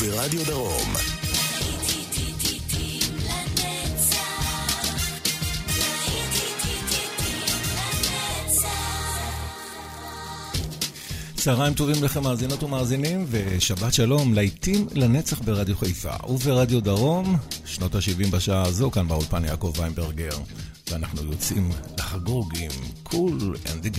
וברדיו דרום. צהריים טובים לכם מאזינות ומאזינים, ושבת שלום, להיטים לנצח ברדיו חיפה וברדיו דרום, שנות ה-70 בשעה הזו, כאן באולפן יעקב ויינברגר, ואנחנו יוצאים לחגוג עם Cool and the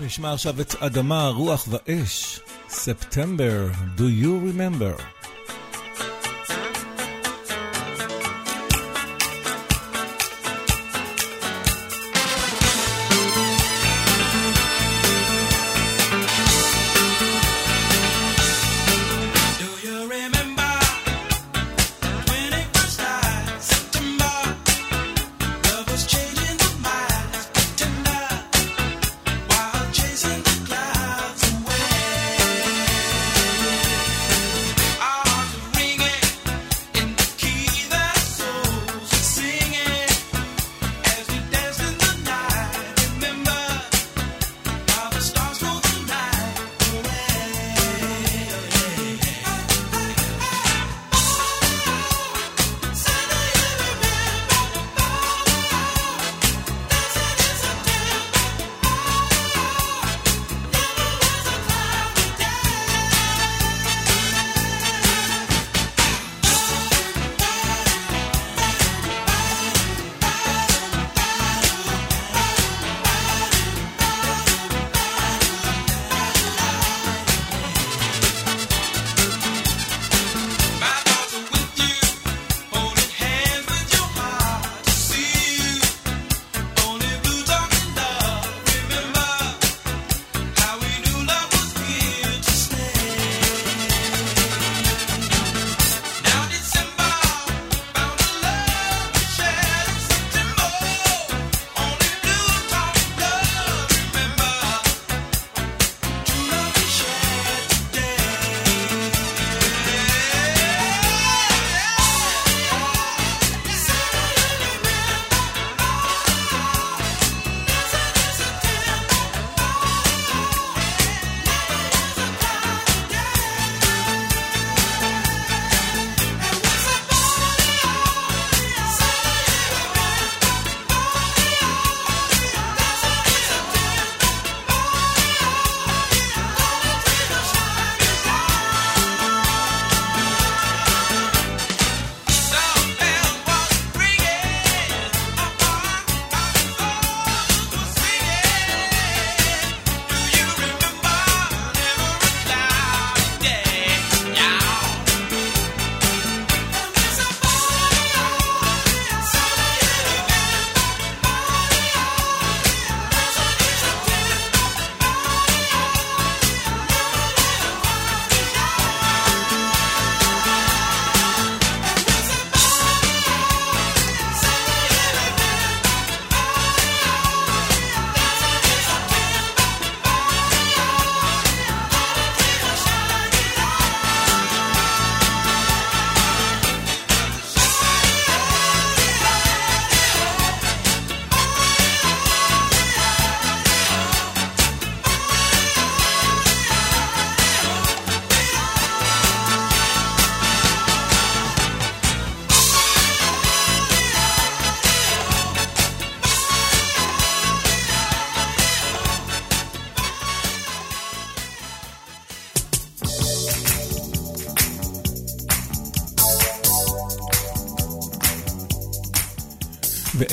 נשמע עכשיו את אדמה, רוח ואש, ספטמבר, Do you remember?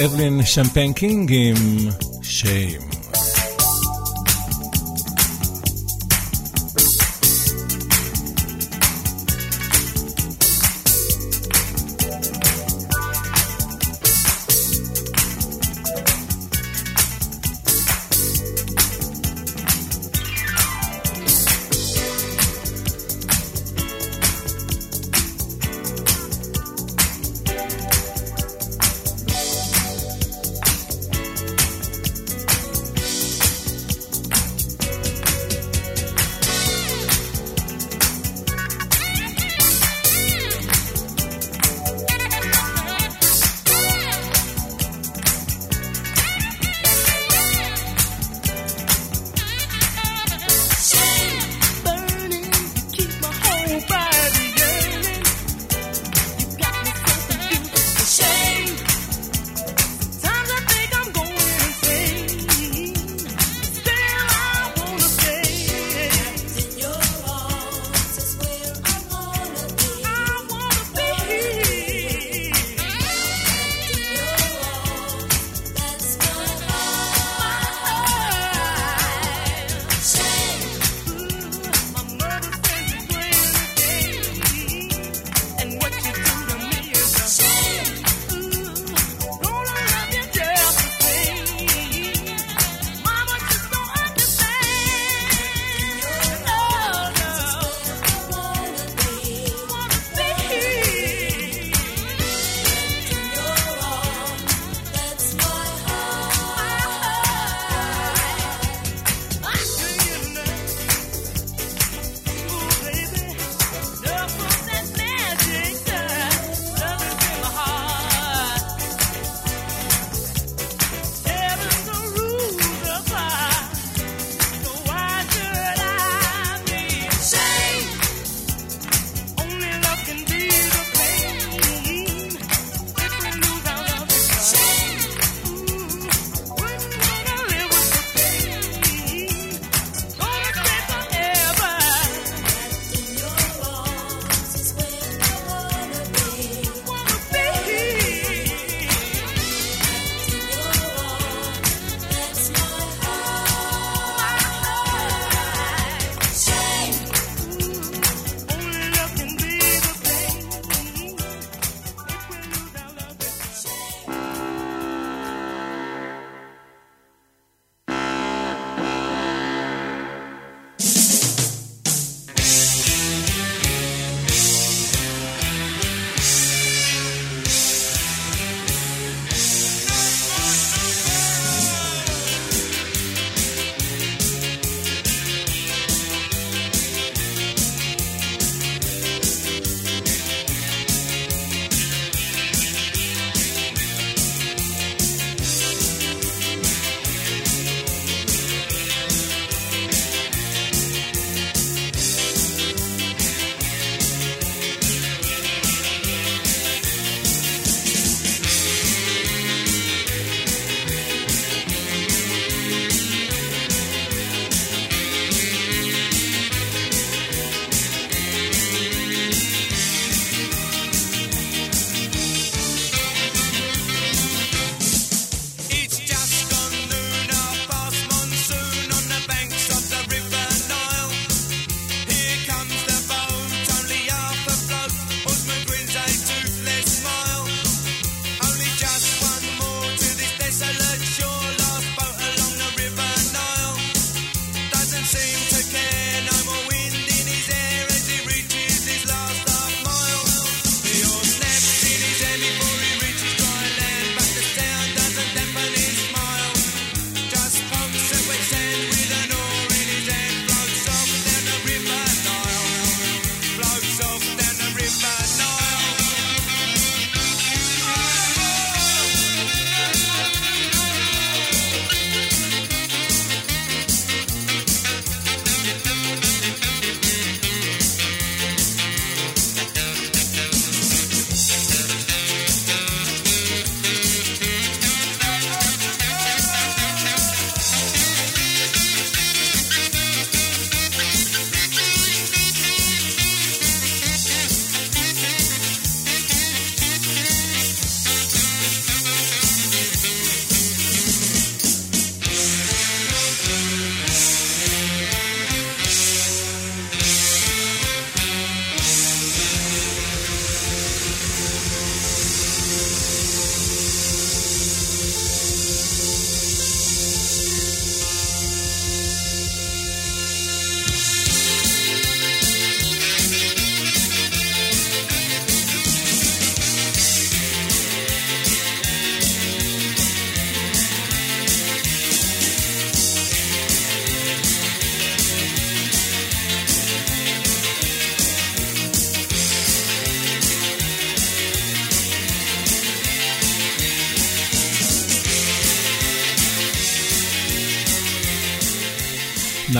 ואבלין שמפיין קינג עם שיים.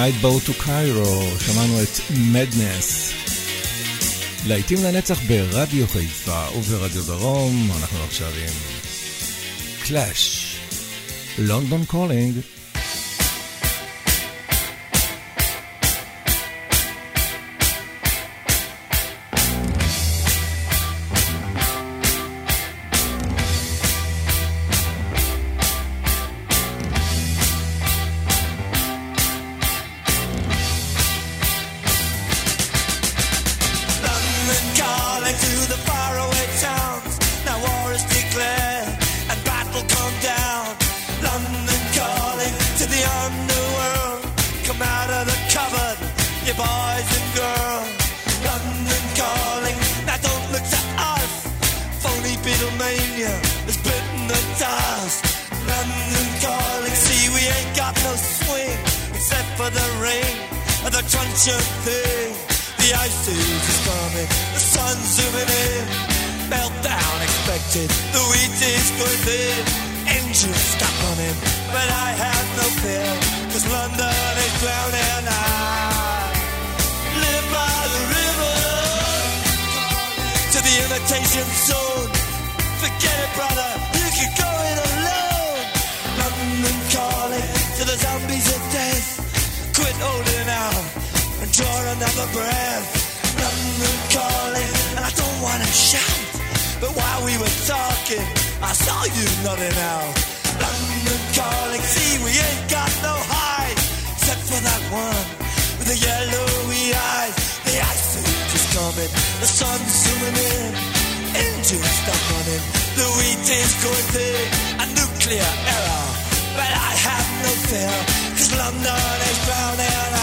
Night Bow to Cairo, שמענו את Madness. להיטים לנצח ברדיו חיפה וברדיו דרום, אנחנו עכשיו עם Clash, London Calling. brand new world. Come out of the cupboard, you boys and girls. London calling, now don't look to us. Phony Beatlemania has bitten the dust. London calling, see we ain't got no swing except for the rain and the crunch of thing. The ice age is coming, the sun's zooming in. Meltdown expected, the wheat is good in. Engines stop running. But I have no fear, cause London is drowning. I live by the river to the imitation zone. Forget it, brother, you can go it alone. London calling to the zombies of death. Quit holding out and draw another breath. London calling, and I don't wanna shout. But while we were talking, I saw you nodding out. London calling, see, we ain't got no hide. Except for that one with the yellowy eyes. The ice age is coming, the sun's zooming in. Engines stop running, the wheat is going thick. A nuclear error, but I have no fear. Cause London is drowning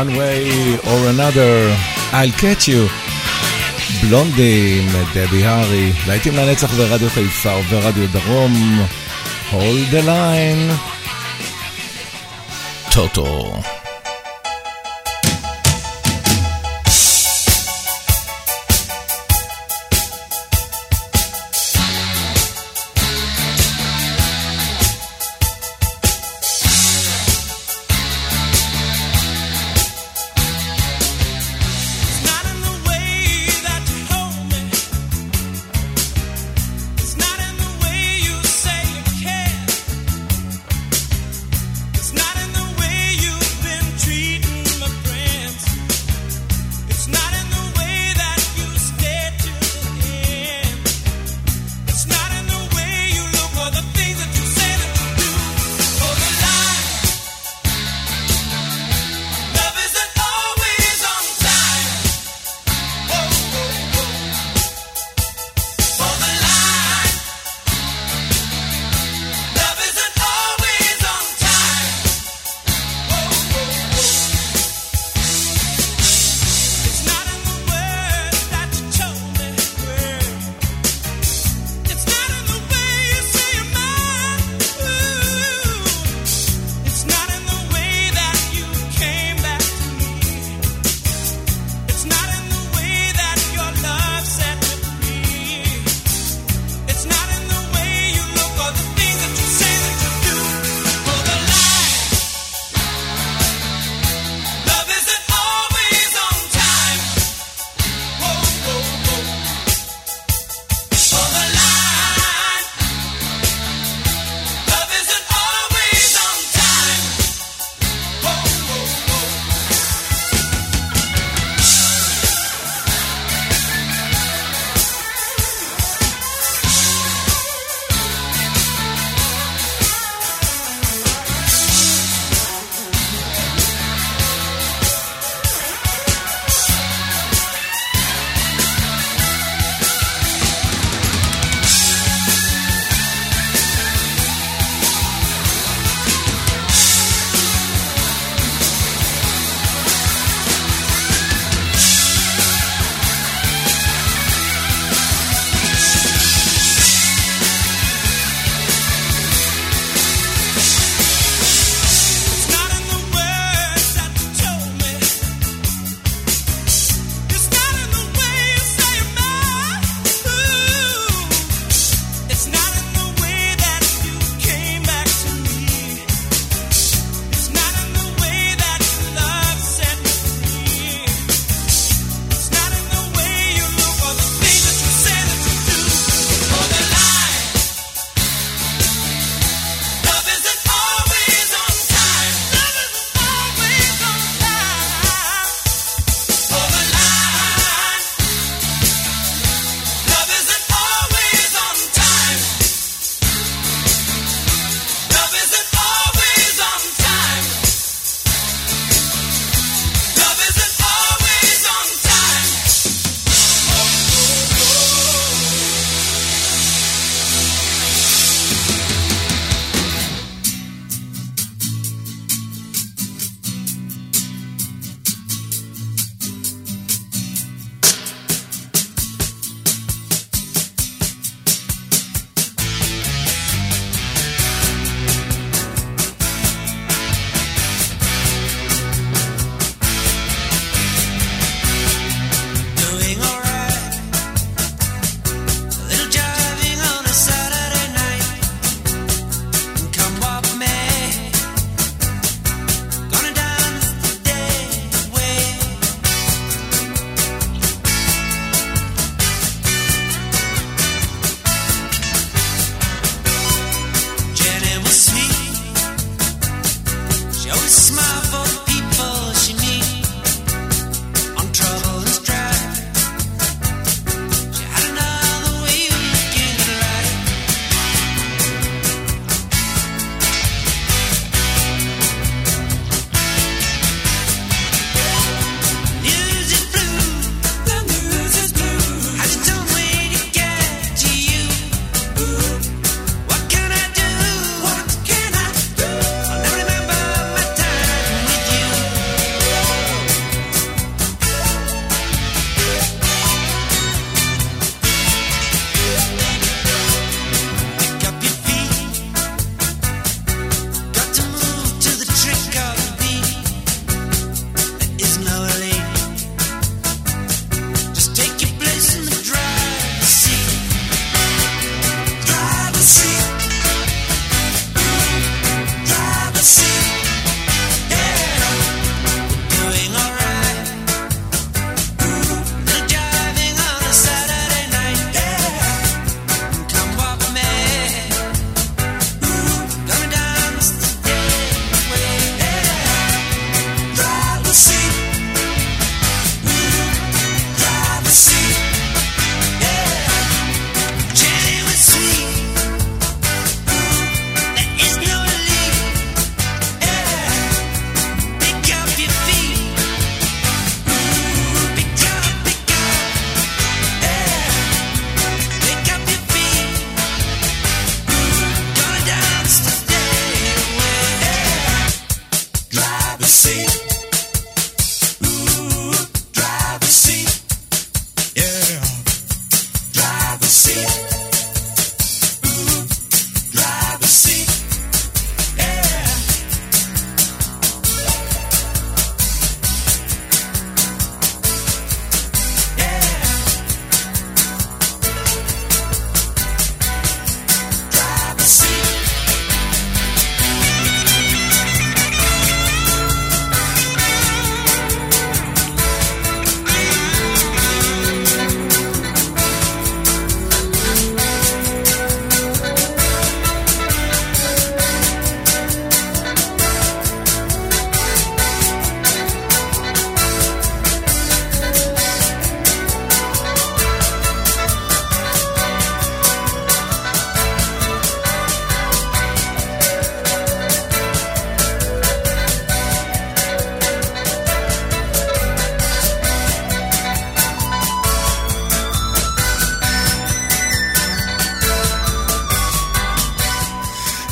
one way or another, I'll catch you. בלונדים, דבי הארי, להיטים לנצח ברדיו חיפה וברדיו דרום, hold the line, טוטו.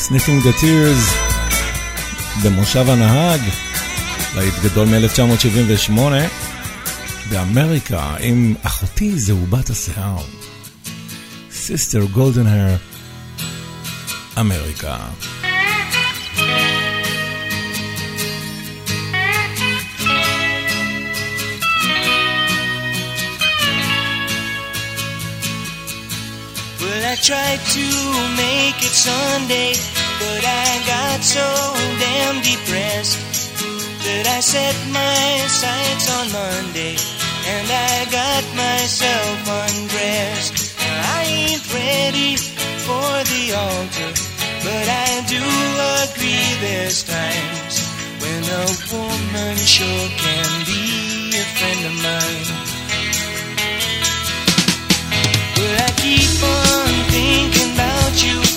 Sniffing the Tears במושב הנהג, להיט גדול מ-1978 באמריקה עם אחותי זהובת השיער, Sister Golden Hair, אמריקה. Well, I tried to make it Sunday But I got so damn depressed that I set my sights on Monday and I got myself undressed. I ain't ready for the altar, but I do agree there's times when a woman sure can be a friend of mine. But I keep on thinking about you.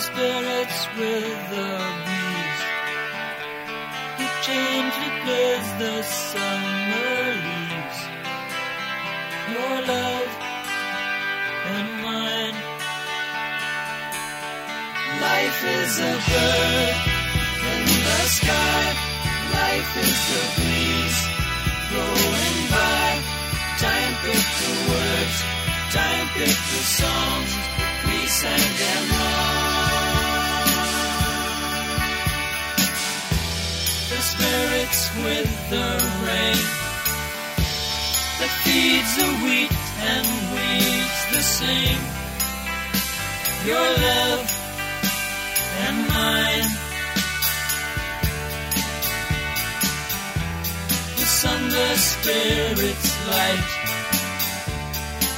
Spirits with the breeze. He gently plays the summer leaves. Your love and mine. Life is a bird in the sky. Life is the breeze blowing by. Time picked the words, time picked the songs. We sang them wrong. The spirits with the rain that feeds the wheat and weeds the same. Your love and mine. The sun, the spirit's light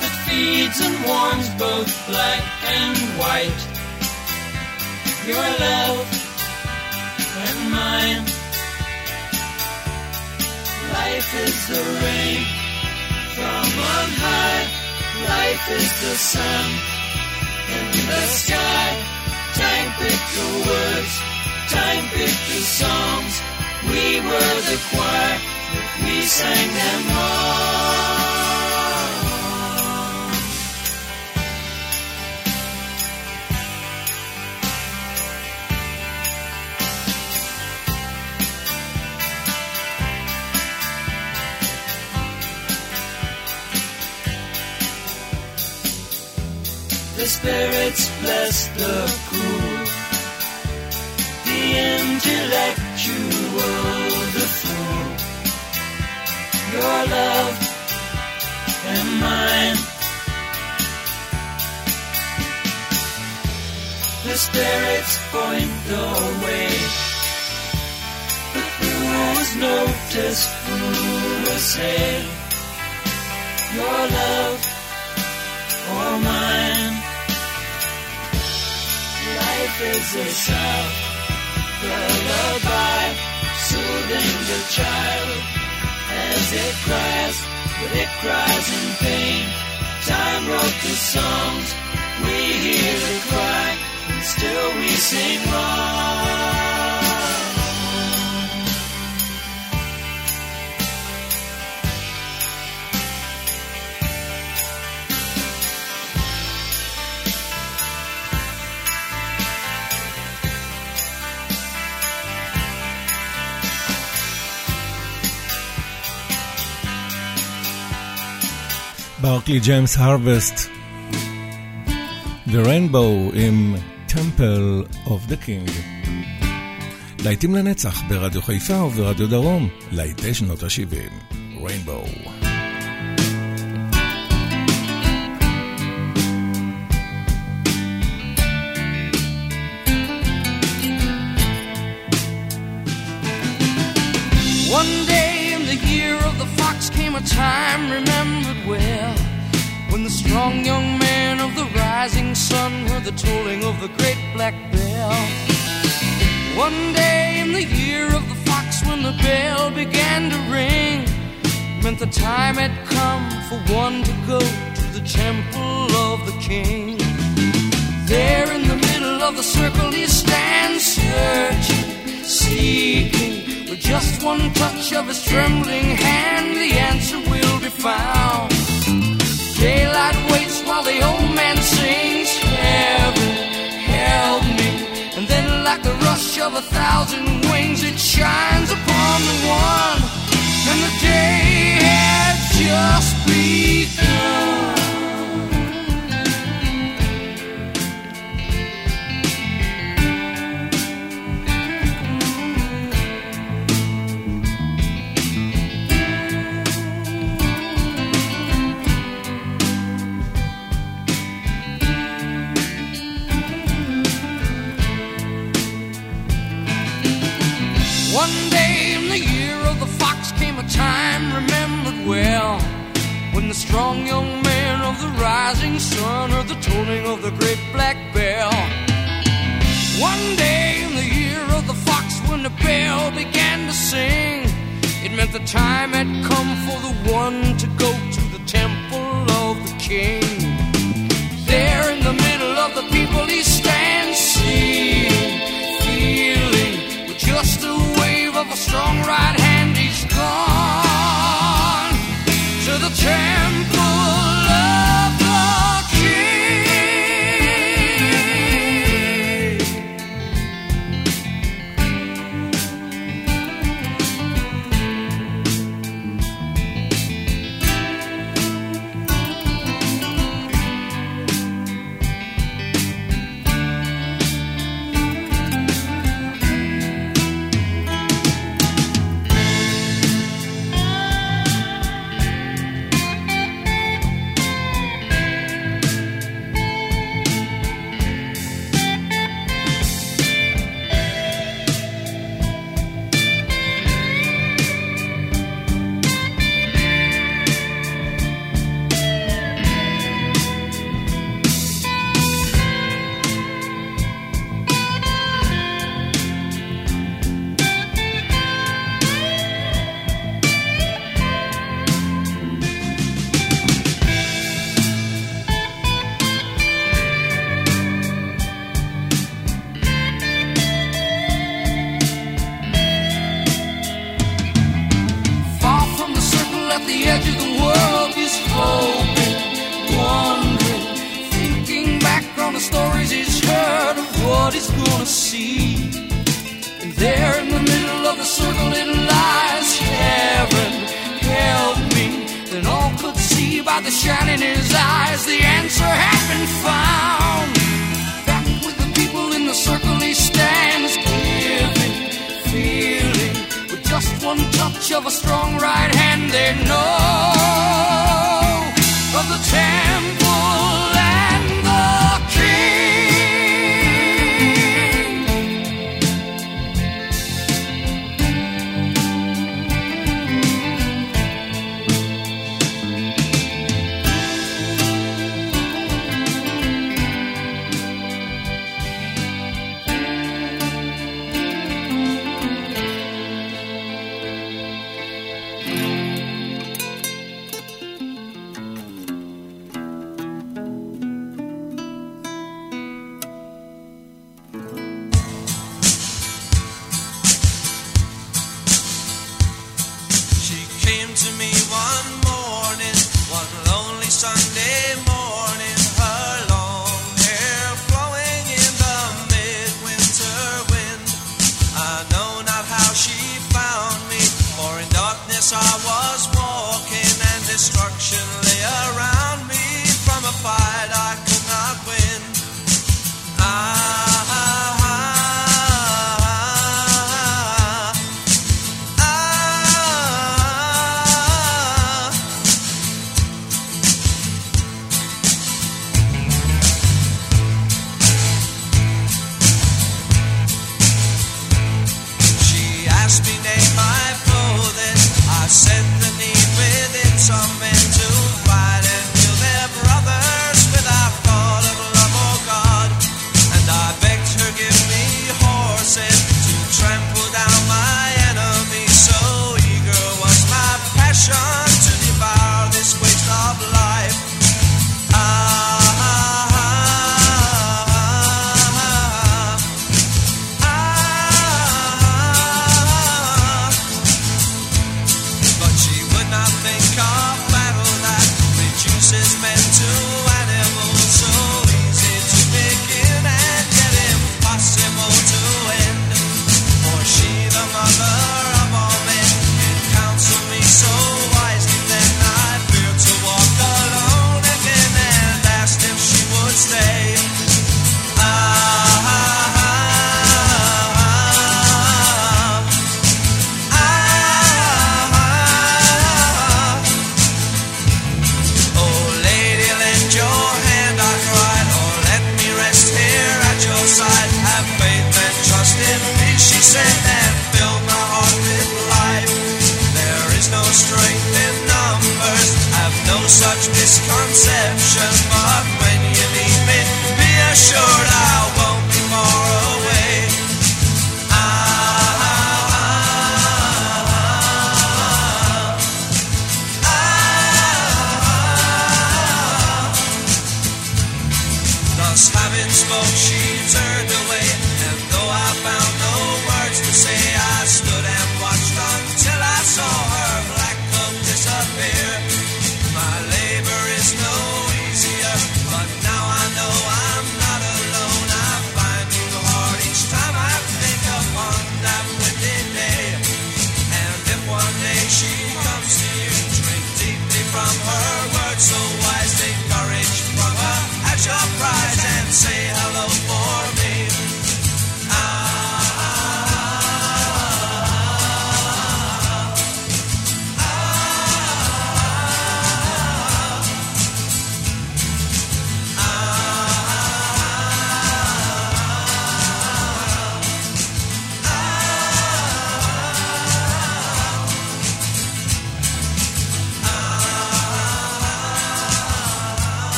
that feeds and warms both black and white. Your love and mine. Life is the rain from on high. Life is the sun in the sky. Time picked the words, time picked the songs. We were the choir, but we sang them wrong. The spirits bless the cool, the intellectual, the fool. Your love and mine. The spirits point the way. The fools notice, fools say, Your love or mine. Is a soft lullaby, soothing the child as it cries, but it cries in pain. Time wrote the songs, we hear the cry, and still we sing wrong. ברקלי ג'יימס הרווסט, The Rainbow עם Temple of the King. להיטים לנצח ברדיו חיפה וברדיו דרום, להיטי שנות ה-70, Rainbow. The fox came a time remembered well when the strong young man of the rising sun heard the tolling of the great black bell. One day in the year of the fox when the bell began to ring meant the time had come for one to go to the temple of the king. There in the middle of the circle he stands searching, seeking. Just one touch of his trembling hand, the answer will be found. Daylight waits while the old man sings, Heaven, help me. And then, like the rush of a thousand wings, it shines upon the one. And the day had just begun. One day in the year of the fox came a time remembered well when the strong young man of the rising sun heard the tolling of the great black bell. One day in the year of the fox when the bell began to sing, it meant the time had come for the one to go to the temple of the king. There in the middle of the people he stands, seeing, feeling, with just the of a strong right one touch of a strong right hand, they know of the champion.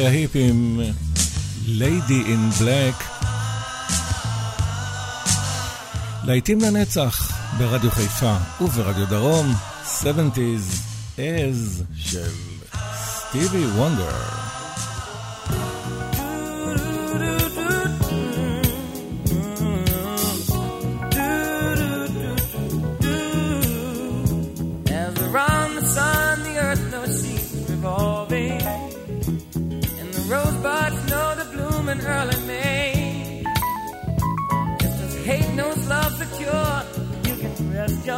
אולי ההיפים, אה, Lady in Black. להיטים לנצח ברדיו חיפה וברדיו דרום, 70's as של סטיבי וונדר.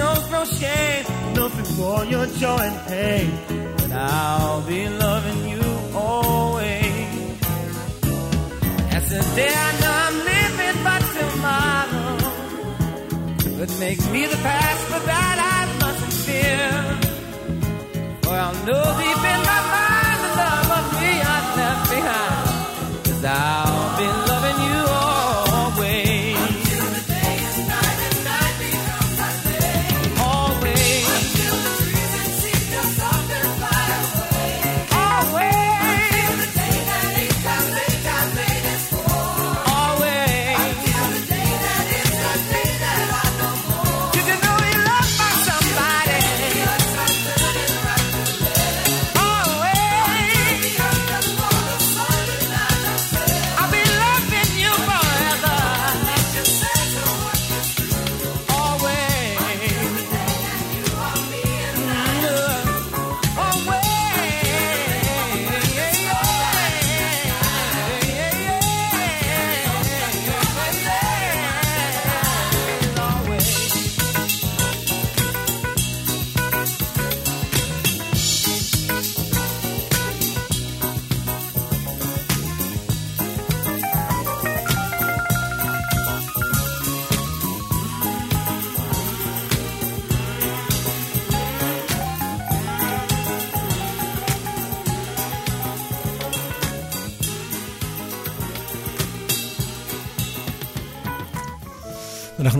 knows no shame. Nothing for your joy and pain. But I'll be loving you always. As today I know I'm living but tomorrow. But makes me the past, for that I mustn't fear. For I'll know deep in my mind the love of me I've left behind. Cause I'll be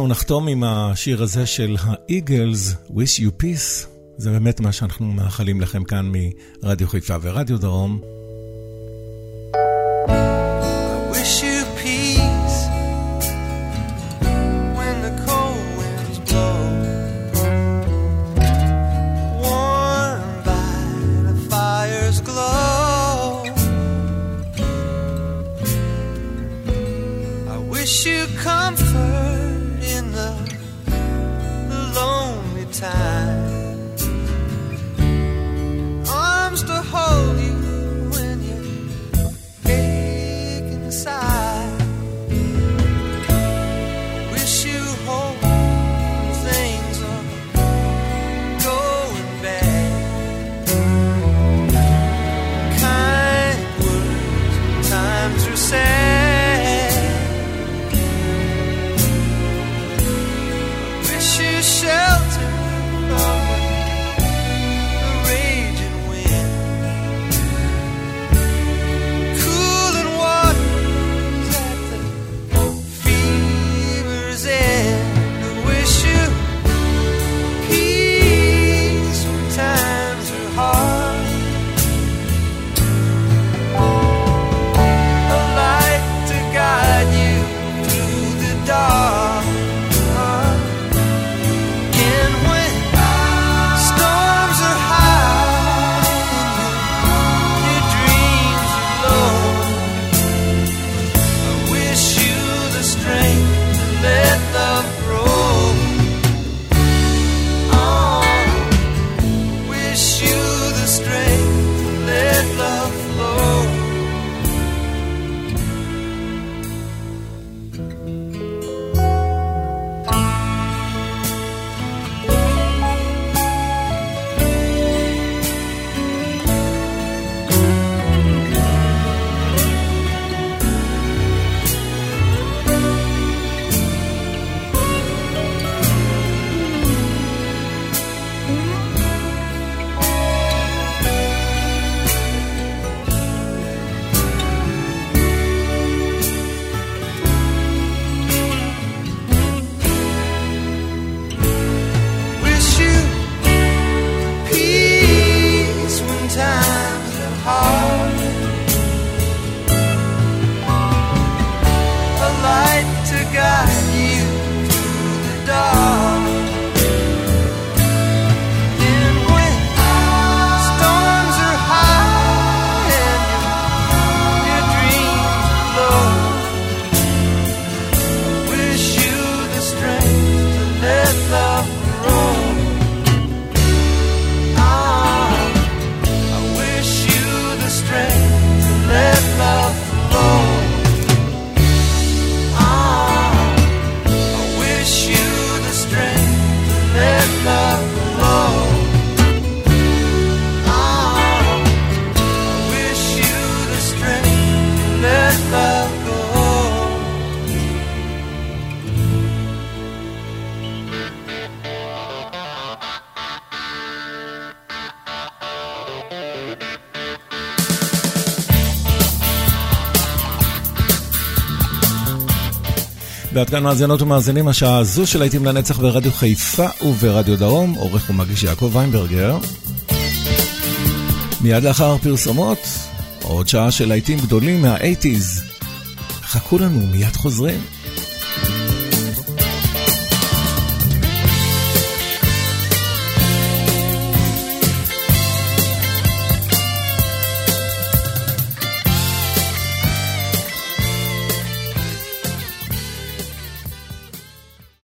אנחנו נחתום עם השיר הזה של האיגלס, Wish You Peace. זה באמת מה שאנחנו מאחלים לכם כאן מרדיו חיפה ורדיו דרום. כאן מאזינות ומאזינים, השעה הזו של להיטים לנצח ברדיו חיפה וברדיו דרום, עורך ומגיש יעקב ויינברגר. מיד לאחר פרסומות, עוד שעה של להיטים גדולים מה-80's. חכו לנו, מיד חוזרים.